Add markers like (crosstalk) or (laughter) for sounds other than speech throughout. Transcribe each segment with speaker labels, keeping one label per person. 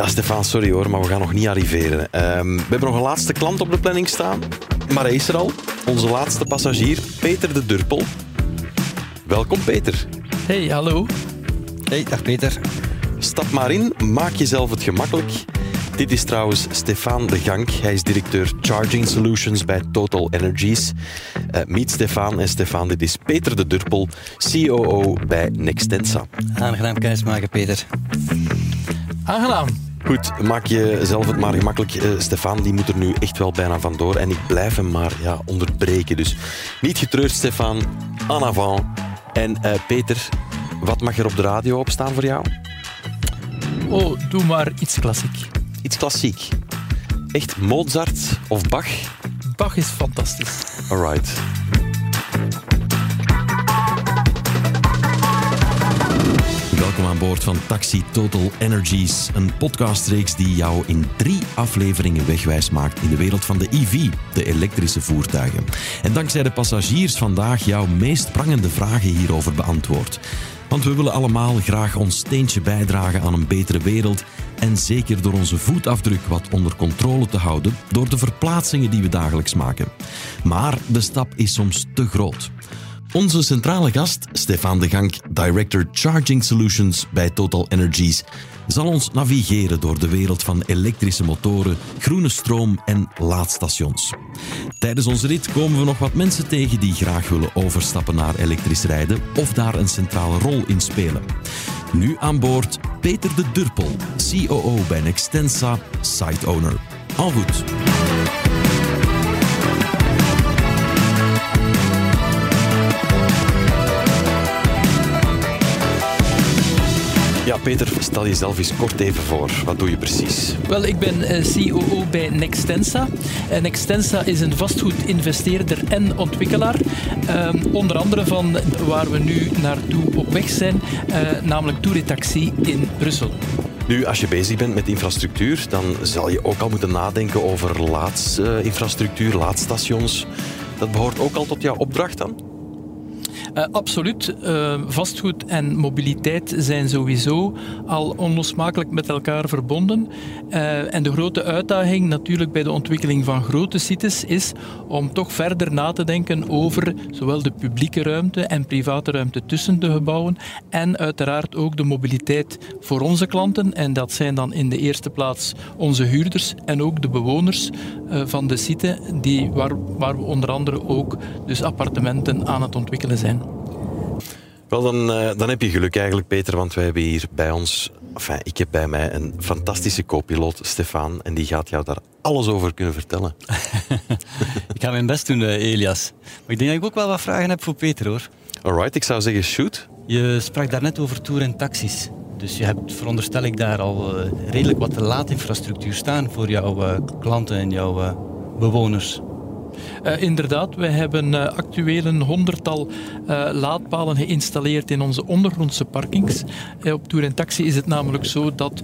Speaker 1: Ja, Stefan, sorry hoor, maar we gaan nog niet arriveren. Ehm, we hebben nog een laatste klant op de planning staan. Maar hij is er al. Onze laatste passagier, Peter de Durpel. Welkom, Peter.
Speaker 2: Hey, hallo.
Speaker 3: Hey, dag Peter.
Speaker 1: Stap maar in, maak jezelf het gemakkelijk. Dit is trouwens Stefan de Gank. Hij is directeur Charging Solutions bij Total Energies. Uh, meet Stefan en Stefan, dit is Peter de Durpel, COO bij Nextensa.
Speaker 3: Aangenaam kennismaken, Peter.
Speaker 2: Aangenaam.
Speaker 1: Goed, maak jezelf het maar gemakkelijk. Uh, Stefan die moet er nu echt wel bijna vandoor. En ik blijf hem maar ja, onderbreken. Dus niet getreurd, Stefan. En avant. En uh, Peter, wat mag er op de radio op staan voor jou?
Speaker 2: Oh, doe maar iets klassiek.
Speaker 1: Iets klassiek. Echt Mozart of Bach?
Speaker 2: Bach is fantastisch.
Speaker 1: Alright. Welkom aan boord van Taxi Total Energies, een podcastreeks die jou in drie afleveringen wegwijs maakt in de wereld van de EV, de elektrische voertuigen. En dankzij de passagiers vandaag jouw meest prangende vragen hierover beantwoord. Want we willen allemaal graag ons steentje bijdragen aan een betere wereld en zeker door onze voetafdruk wat onder controle te houden door de verplaatsingen die we dagelijks maken. Maar de stap is soms te groot. Onze centrale gast, Stefan de Gank, Director Charging Solutions bij Total Energies, zal ons navigeren door de wereld van elektrische motoren, groene stroom en laadstations. Tijdens onze rit komen we nog wat mensen tegen die graag willen overstappen naar elektrisch rijden of daar een centrale rol in spelen. Nu aan boord Peter de Durpel, COO bij Nextensa, site owner. Al goed. Peter, stel jezelf eens kort even voor. Wat doe je precies?
Speaker 2: Wel, ik ben uh, COO bij Nextensa. Uh, Nextensa is een vastgoedinvesteerder en ontwikkelaar. Uh, onder andere van waar we nu naartoe op weg zijn, namelijk Taxi in Brussel.
Speaker 1: Nu, als je bezig bent met infrastructuur, dan zal je ook al moeten nadenken over laadinfrastructuur, laadstations. Dat behoort ook al tot jouw opdracht dan?
Speaker 2: Uh, absoluut. Uh, vastgoed en mobiliteit zijn sowieso al onlosmakelijk met elkaar verbonden. Uh, en de grote uitdaging natuurlijk bij de ontwikkeling van grote sites is om toch verder na te denken over zowel de publieke ruimte en private ruimte tussen de gebouwen en uiteraard ook de mobiliteit voor onze klanten. En dat zijn dan in de eerste plaats onze huurders en ook de bewoners van de site die, waar, waar we onder andere ook dus appartementen aan het ontwikkelen zijn.
Speaker 1: Wel, dan, uh, dan heb je geluk eigenlijk, Peter, want wij hebben hier bij ons... Enfin, ik heb bij mij een fantastische co-piloot, Stefan, en die gaat jou daar alles over kunnen vertellen. (laughs)
Speaker 3: ik ga mijn best doen, uh, Elias. Maar ik denk dat ik ook wel wat vragen heb voor Peter, hoor.
Speaker 1: Alright, ik zou zeggen shoot.
Speaker 3: Je sprak daarnet over tour en taxis. Dus je hebt, veronderstel ik, daar al uh, redelijk wat laadinfrastructuur staan voor jouw klanten en jouw bewoners.
Speaker 2: Uh, inderdaad, wij hebben uh, actueel een honderdtal uh, laadpalen geïnstalleerd in onze ondergrondse parkings. op Tour en Taxi is het namelijk zo dat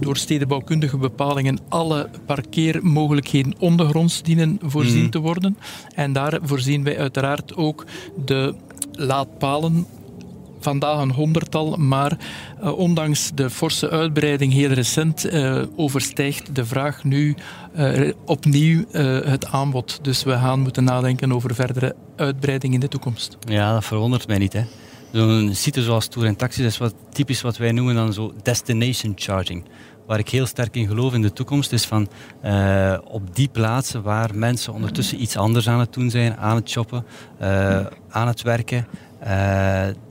Speaker 2: door stedenbouwkundige bepalingen alle parkeermogelijkheden ondergronds dienen voorzien mm. te worden. En daar voorzien wij uiteraard ook de laadpalen vandaag een honderdtal, maar uh, ondanks de forse uitbreiding heel recent uh, overstijgt de vraag nu uh, opnieuw het aanbod. Dus we gaan moeten nadenken over verdere uitbreiding in de toekomst.
Speaker 3: Ja, dat verwondert mij niet. Hè. Zo'n site zoals Tour en Taxi is wat typisch wat wij noemen dan zo destination charging waar ik heel sterk in geloof in de toekomst, is van op die plaatsen waar mensen ondertussen iets anders aan het doen zijn, aan het shoppen, aan het werken,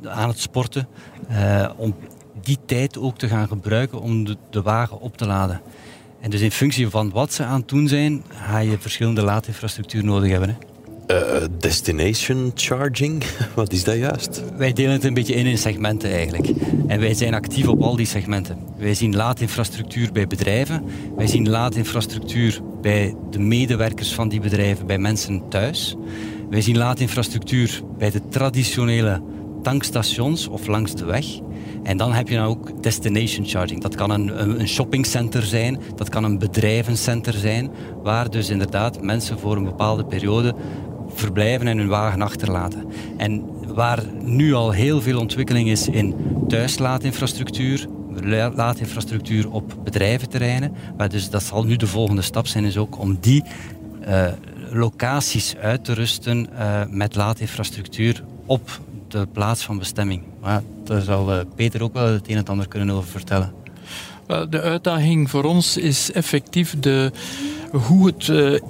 Speaker 3: aan het sporten, om die tijd ook te gaan gebruiken om de, de, wagen op te laden. En dus in functie van wat ze aan het doen zijn, ga je verschillende laadinfrastructuur nodig hebben. Hè.
Speaker 1: Uh, destination charging, (laughs) wat is dat juist?
Speaker 3: Wij delen het een beetje in in segmenten eigenlijk. En wij zijn actief op al die segmenten. Wij zien laadinfrastructuur bij bedrijven. Wij zien laadinfrastructuur bij de medewerkers van die bedrijven, bij mensen thuis. Wij zien laadinfrastructuur bij de traditionele tankstations of langs de weg. En dan heb je nou ook destination charging. Dat kan een, een shoppingcenter zijn, dat kan een bedrijvencenter zijn, waar dus inderdaad mensen voor een bepaalde periode verblijven en hun wagen achterlaten. En waar nu al heel veel ontwikkeling is in thuislaadinfrastructuur, laadinfrastructuur op bedrijventerreinen. Maar dus dat zal nu de volgende stap zijn, is ook om die uh, locaties uit te rusten uh, met laadinfrastructuur op de plaats van bestemming. Maar daar zal uh, Peter ook wel het een en ander kunnen over vertellen.
Speaker 2: De uitdaging voor ons is effectief de, hoe het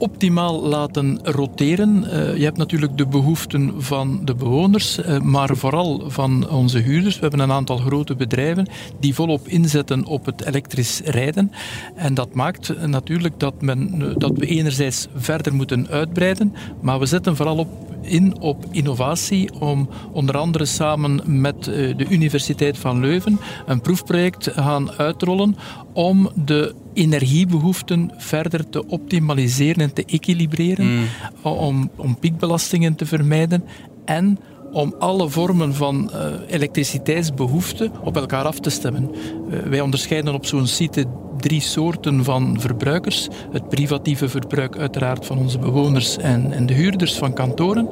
Speaker 2: optimaal laten roteren. Uh, je hebt natuurlijk de behoeften van de bewoners, uh, maar vooral van onze huurders. We hebben een aantal grote bedrijven die volop inzetten op het elektrisch rijden. En dat maakt natuurlijk dat, men, dat we enerzijds verder moeten uitbreiden, maar we zetten vooral op in op innovatie om onder andere samen met eh, de Universiteit van Leuven een proefproject gaan uitrollen om de energiebehoeften verder te optimaliseren en te equilibreren, mm. om, om piekbelastingen te vermijden en om alle vormen van uh, elektriciteitsbehoeften op elkaar af te stemmen. Uh, wij onderscheiden op zo'n site drie soorten van verbruikers. Het privatieve verbruik uiteraard van onze bewoners en, en de huurders van kantoren.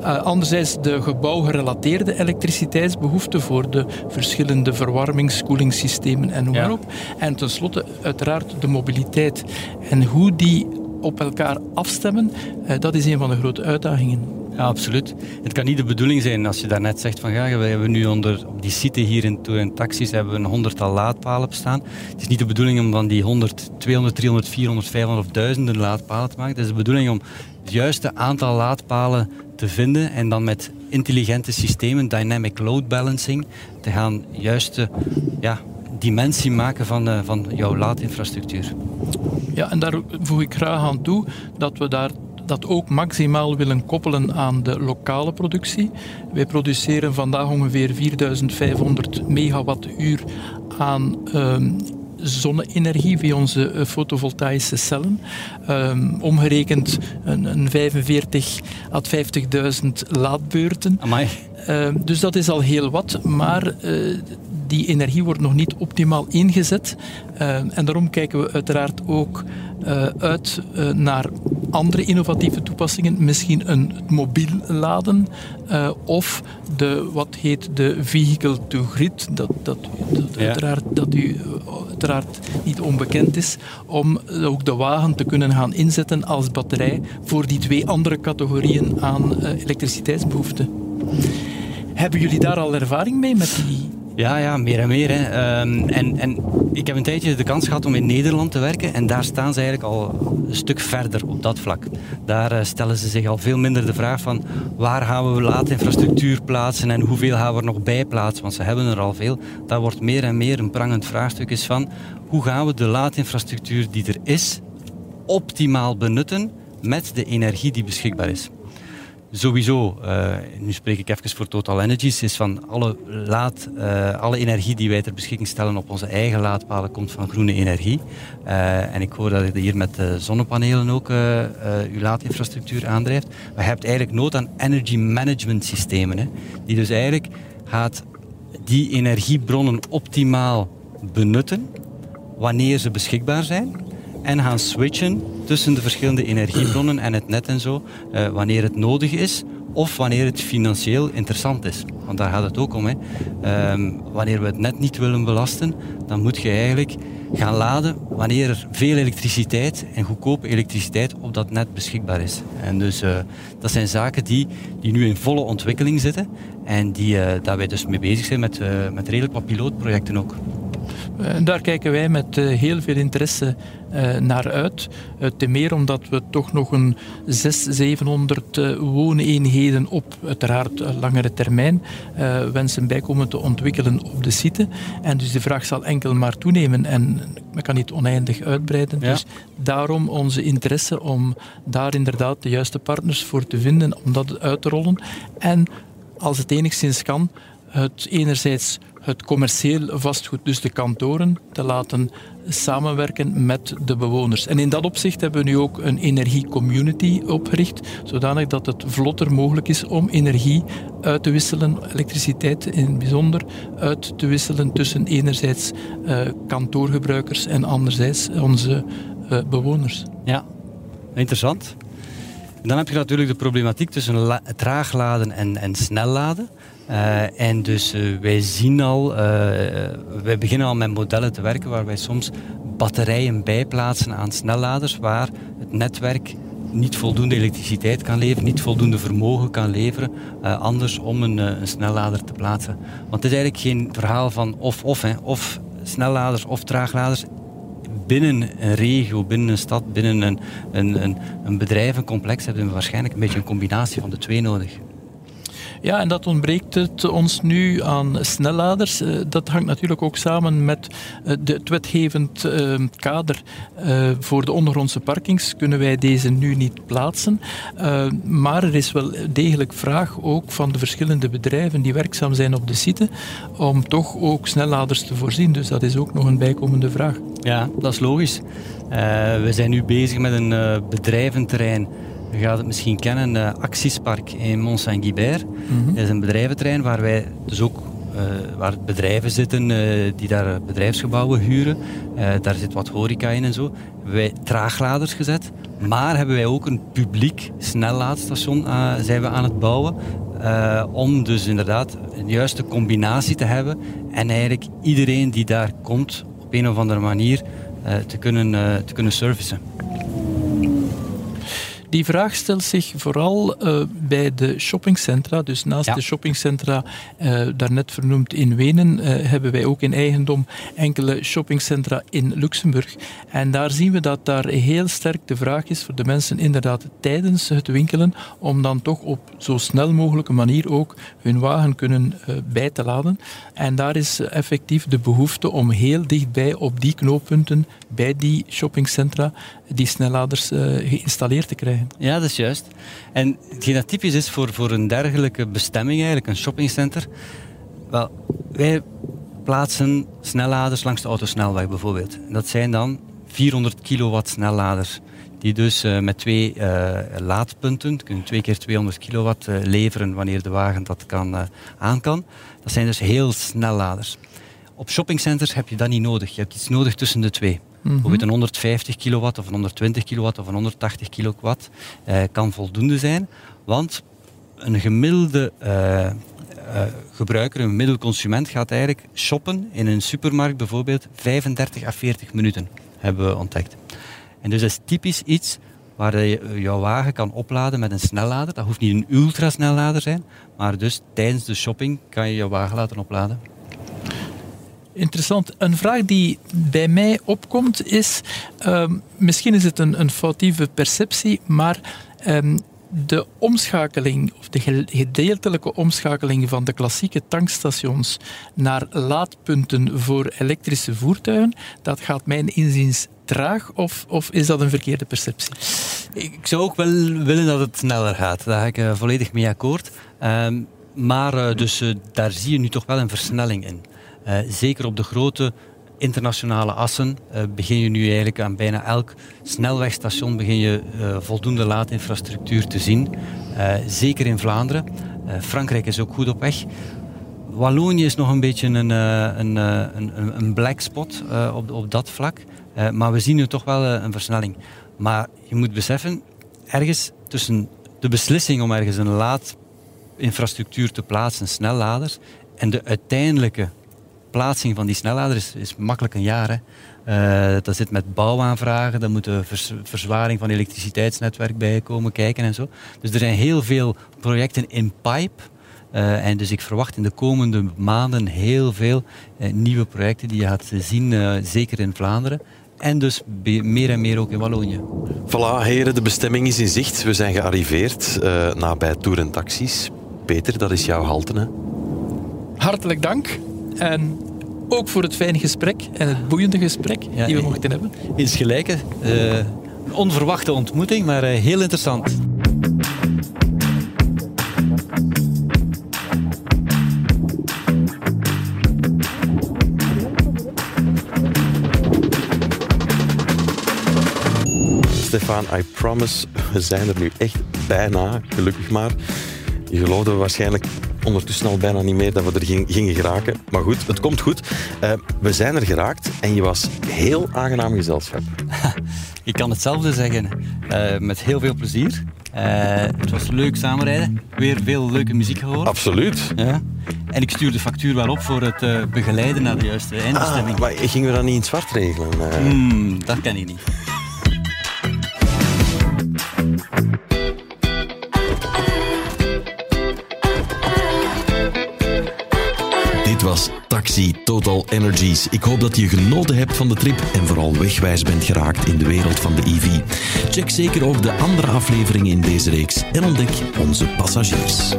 Speaker 2: Uh, anderzijds de gebouwgerelateerde elektriciteitsbehoeften voor de verschillende verwarmings-, koelingssystemen en noem maar op. En tenslotte uiteraard de mobiliteit. En hoe die op elkaar afstemmen, dat is een van de grote uitdagingen.
Speaker 3: Ja, absoluut. Het kan niet de bedoeling zijn als je daarnet zegt van we hebben nu onder, op die site hier in Tour Taxis hebben we een honderdtal laadpalen bestaan. Het is niet de bedoeling om van die 100, 200, 300, 400, 500 of duizenden laadpalen te maken. Het is de bedoeling om het juiste aantal laadpalen te vinden en dan met intelligente systemen, dynamic load balancing, te gaan juiste ja, dimensie maken van, uh, van jouw laadinfrastructuur.
Speaker 2: Ja, en daar voeg ik graag aan toe dat we daar dat ook maximaal willen koppelen aan de lokale productie. Wij produceren vandaag ongeveer 4500 megawattuur aan um, zonne-energie via onze eh, fotovoltaïsche cellen. Um, omgerekend een, een 45 à 50.000 laadbeurten.
Speaker 3: Um,
Speaker 2: dus dat is al heel wat, maar uh, die energie wordt nog niet optimaal ingezet. Uh, en daarom kijken we uiteraard ook uh, uit uh, naar andere innovatieve toepassingen. Misschien een mobiel laden of de, wat heet de vehicle to grid. Dat, dat, dat, ja. uiteraard, dat u uiteraard niet onbekend is. Om ook de wagen te kunnen gaan inzetten als batterij voor die twee andere categorieën aan elektriciteitsbehoeften. Hebben jullie daar al ervaring mee met die
Speaker 3: ja, ja, meer en meer. Hè. Um, en, en ik heb een tijdje de kans gehad om in Nederland te werken en daar staan ze eigenlijk al een stuk verder op dat vlak. Daar uh, stellen ze zich al veel minder de vraag van waar gaan we laadinfrastructuur plaatsen en hoeveel gaan we er nog bij plaatsen, want ze hebben er al veel. Daar wordt meer en meer een prangend vraagstuk is van hoe gaan we de laadinfrastructuur die er is optimaal benutten met de energie die beschikbaar is. Sowieso, uh, nu spreek ik even voor Total Energies, is van alle, laad, uh, alle energie die wij ter beschikking stellen op onze eigen laadpalen komt van groene energie. Uh, en ik hoor dat je hier met zonnepanelen ook uw laadinfrastructuur aandrijft. Maar je hebt eigenlijk nood aan energy management systemen, hè, die dus eigenlijk gaat die energiebronnen optimaal benutten wanneer ze beschikbaar zijn en gaan switchen tussen de verschillende energiebronnen en het net en zo, uh, wanneer het nodig is of wanneer het financieel interessant is. Want daar gaat het ook om. Hè. Um, wanneer we het net niet willen belasten, dan moet je eigenlijk gaan laden wanneer er veel elektriciteit en goedkope elektriciteit op dat net beschikbaar is. En dus uh, dat zijn zaken die, die nu in volle ontwikkeling zitten en die, uh, daar wij dus mee bezig zijn met, met redelijk wat pilootprojecten ook.
Speaker 2: En daar kijken wij met heel veel interesse uh, naar uit. Uh, te meer omdat we toch nog een 600, 700 uh, wooneenheden op uiteraard langere termijn wensen bijkomen te ontwikkelen op de site. En dus de vraag zal enkel maar toenemen en men kan niet oneindig uitbreiden. Ja. Dus daarom onze interesse om daar inderdaad de juiste partners voor te vinden om dat uit te rollen. En als het enigszins kan, het enerzijds het commercieel vastgoed, dus de kantoren, te laten samenwerken met de bewoners. En in dat opzicht hebben we nu ook een energiecommunity opgericht, zodanig dat het vlotter mogelijk is om energie uit te wisselen, elektriciteit in het bijzonder, uit te wisselen tussen enerzijds uh, kantoorgebruikers en anderzijds onze uh, bewoners.
Speaker 3: Ja, interessant. Dan heb je natuurlijk de problematiek tussen traagladen en, en snelladen. Uh, en dus uh, wij zien al, uh, wij beginnen al met modellen te werken waar wij soms batterijen bijplaatsen aan snelladers waar het netwerk niet voldoende elektriciteit kan leveren, niet voldoende vermogen kan leveren, anders om een, een, snellader te plaatsen. Want het is eigenlijk geen verhaal van of-of, of snelladers of traagladers binnen een regio, binnen een stad, binnen een, een, een, een bedrijvencomplex hebben we waarschijnlijk een beetje een combinatie van de twee nodig.
Speaker 2: Ja, en dat ontbreekt het ons nu aan snelladers. Eh, dat hangt natuurlijk ook samen met eh, het wetgevend eh, kader voor de ondergrondse parkings. Kunnen wij deze nu niet plaatsen. Maar er is wel degelijk vraag ook van de verschillende bedrijven die werkzaam zijn op de site om toch ook snelladers te voorzien. Dus dat is ook nog een bijkomende vraag.
Speaker 3: Ja, dat is logisch. we zijn nu bezig met een bedrijventerrein je gaat het misschien kennen, uh, Actiespark in Mont-Saint-Guibert. Mhm. Dat is een bedrijventerrein waar wij dus ook uh, waar bedrijven zitten uh, die daar bedrijfsgebouwen huren. daar zit wat horeca in en zo. Hebben wij traagladers gezet. Maar hebben wij ook een publiek snellaadstation zijn we aan het bouwen. om dus inderdaad een juiste combinatie te hebben. En eigenlijk iedereen die daar komt op een of andere manier te, kunnen, te kunnen servicen.
Speaker 2: Die vraag stelt zich vooral uh, bij de shoppingcentra. Dus naast de shoppingcentra, uh, daarnet vernoemd in Wenen, uh, hebben wij ook in eigendom enkele shoppingcentra in Luxemburg. En daar zien we dat daar heel sterk de vraag is voor de mensen inderdaad tijdens het winkelen om dan toch op zo snel mogelijke manier ook hun wagen kunnen bij te laden. En daar is effectief de behoefte om heel dichtbij op die knooppunten, bij die shoppingcentra, die snelladers geïnstalleerd te krijgen.
Speaker 3: Ja, dat is juist. En hetgeen dat typisch is voor, voor een dergelijke bestemming, eigenlijk een shoppingcenter. Wel, wij plaatsen snelladers langs de autosnelweg bijvoorbeeld. dat zijn dan 400 kilowatt snelladers. Die dus uh, met twee uh, laadpunten, kunnen twee keer 200 kilowatt uh, leveren wanneer de wagen dat kan, aan kan. Dat zijn dus heel snelladers. Op shoppingcenters heb je dat niet nodig. Je hebt iets nodig tussen de twee. Mm Bijvoorbeeld een 150 kilowatt of een 120 kilowatt of een 180 kilowatt eh, kan voldoende zijn. Want een gemiddelde uh, uh, gebruiker, een gemiddelde consument gaat eigenlijk shoppen in een supermarkt bijvoorbeeld 35 à 40 minuten, hebben we ontdekt. En dus dat is typisch iets waar je jouw wagen kan opladen met een snellader. Dat hoeft niet een ultrasnellader zijn, maar dus tijdens de shopping kan je jouw wagen laten opladen.
Speaker 2: Interessant. Een vraag die bij mij opkomt is, ehm, misschien is het een, een foutieve perceptie, maar um, de omschakeling, of de gedeeltelijke omschakeling van de klassieke tankstations naar laadpunten voor elektrische voertuigen, dat gaat mijn inziens traag of, of is dat een verkeerde perceptie?
Speaker 3: Ik zou ook wel willen dat het sneller gaat. Daar ga ik uh, volledig mee akkoord. Um, maar uh, dus, uh, daar zie je nu toch wel een versnelling in. Uh, zeker op de grote internationale assen uh, begin je nu eigenlijk aan bijna elk snelwegstation begin je uh, voldoende laadinfrastructuur te zien. zeker in Vlaanderen. Frankrijk is ook goed op weg. Wallonië is nog een beetje een, een, een, een black spot op, op dat vlak. maar we zien nu toch wel een versnelling. Maar je moet beseffen, ergens tussen de beslissing om ergens een laadinfrastructuur te plaatsen, snelladers, en de uiteindelijke plaatsing van die snellader is, is makkelijk een jaar. Hè. Uh, dat zit met bouwaanvragen, daar moet de vers, verzwaring van elektriciteitsnetwerk bij komen kijken en zo. Dus er zijn heel veel projecten in pipe. Uh, en dus ik verwacht in de komende maanden heel veel uh, nieuwe projecten die je gaat zien, zeker in Vlaanderen. En dus meer en meer ook in Wallonië.
Speaker 1: Voilà, heren, de bestemming is in zicht. We zijn gearriveerd nabij Tour en Taxis. Peter, dat is jouw halte, hè?
Speaker 2: Hartelijk dank. En ook voor het fijne gesprek en het boeiende gesprek ja, die we mochten hebben.
Speaker 3: Is gelijke. Uh, onverwachte ontmoeting, maar uh, heel interessant.
Speaker 1: Stefan, I promise, we zijn er nu echt bijna, gelukkig maar. Je geloofde waarschijnlijk ondertussen al bijna niet meer dat we er gingen geraken. Maar goed, het komt goed. Uh, we zijn er geraakt en je was heel aangenaam gezelschap. (laughs)
Speaker 3: Ik kan hetzelfde zeggen. Uh, met heel veel plezier. Eh, het was leuk samenrijden. Weer veel leuke muziek gehoord.
Speaker 1: Absoluut.
Speaker 3: Ja. En ik stuur de factuur wel op voor het uh, begeleiden naar de juiste eindbestemming.
Speaker 1: Ah, maar gingen we dat niet in zwart regelen? Uh...
Speaker 3: Hmm, dat ken ik niet.
Speaker 1: Total Energies. Ik hoop dat je genoten hebt van de trip en vooral wegwijs bent geraakt in de wereld van de EV. Check zeker ook de andere afleveringen in deze reeks en ontdek onze passagiers.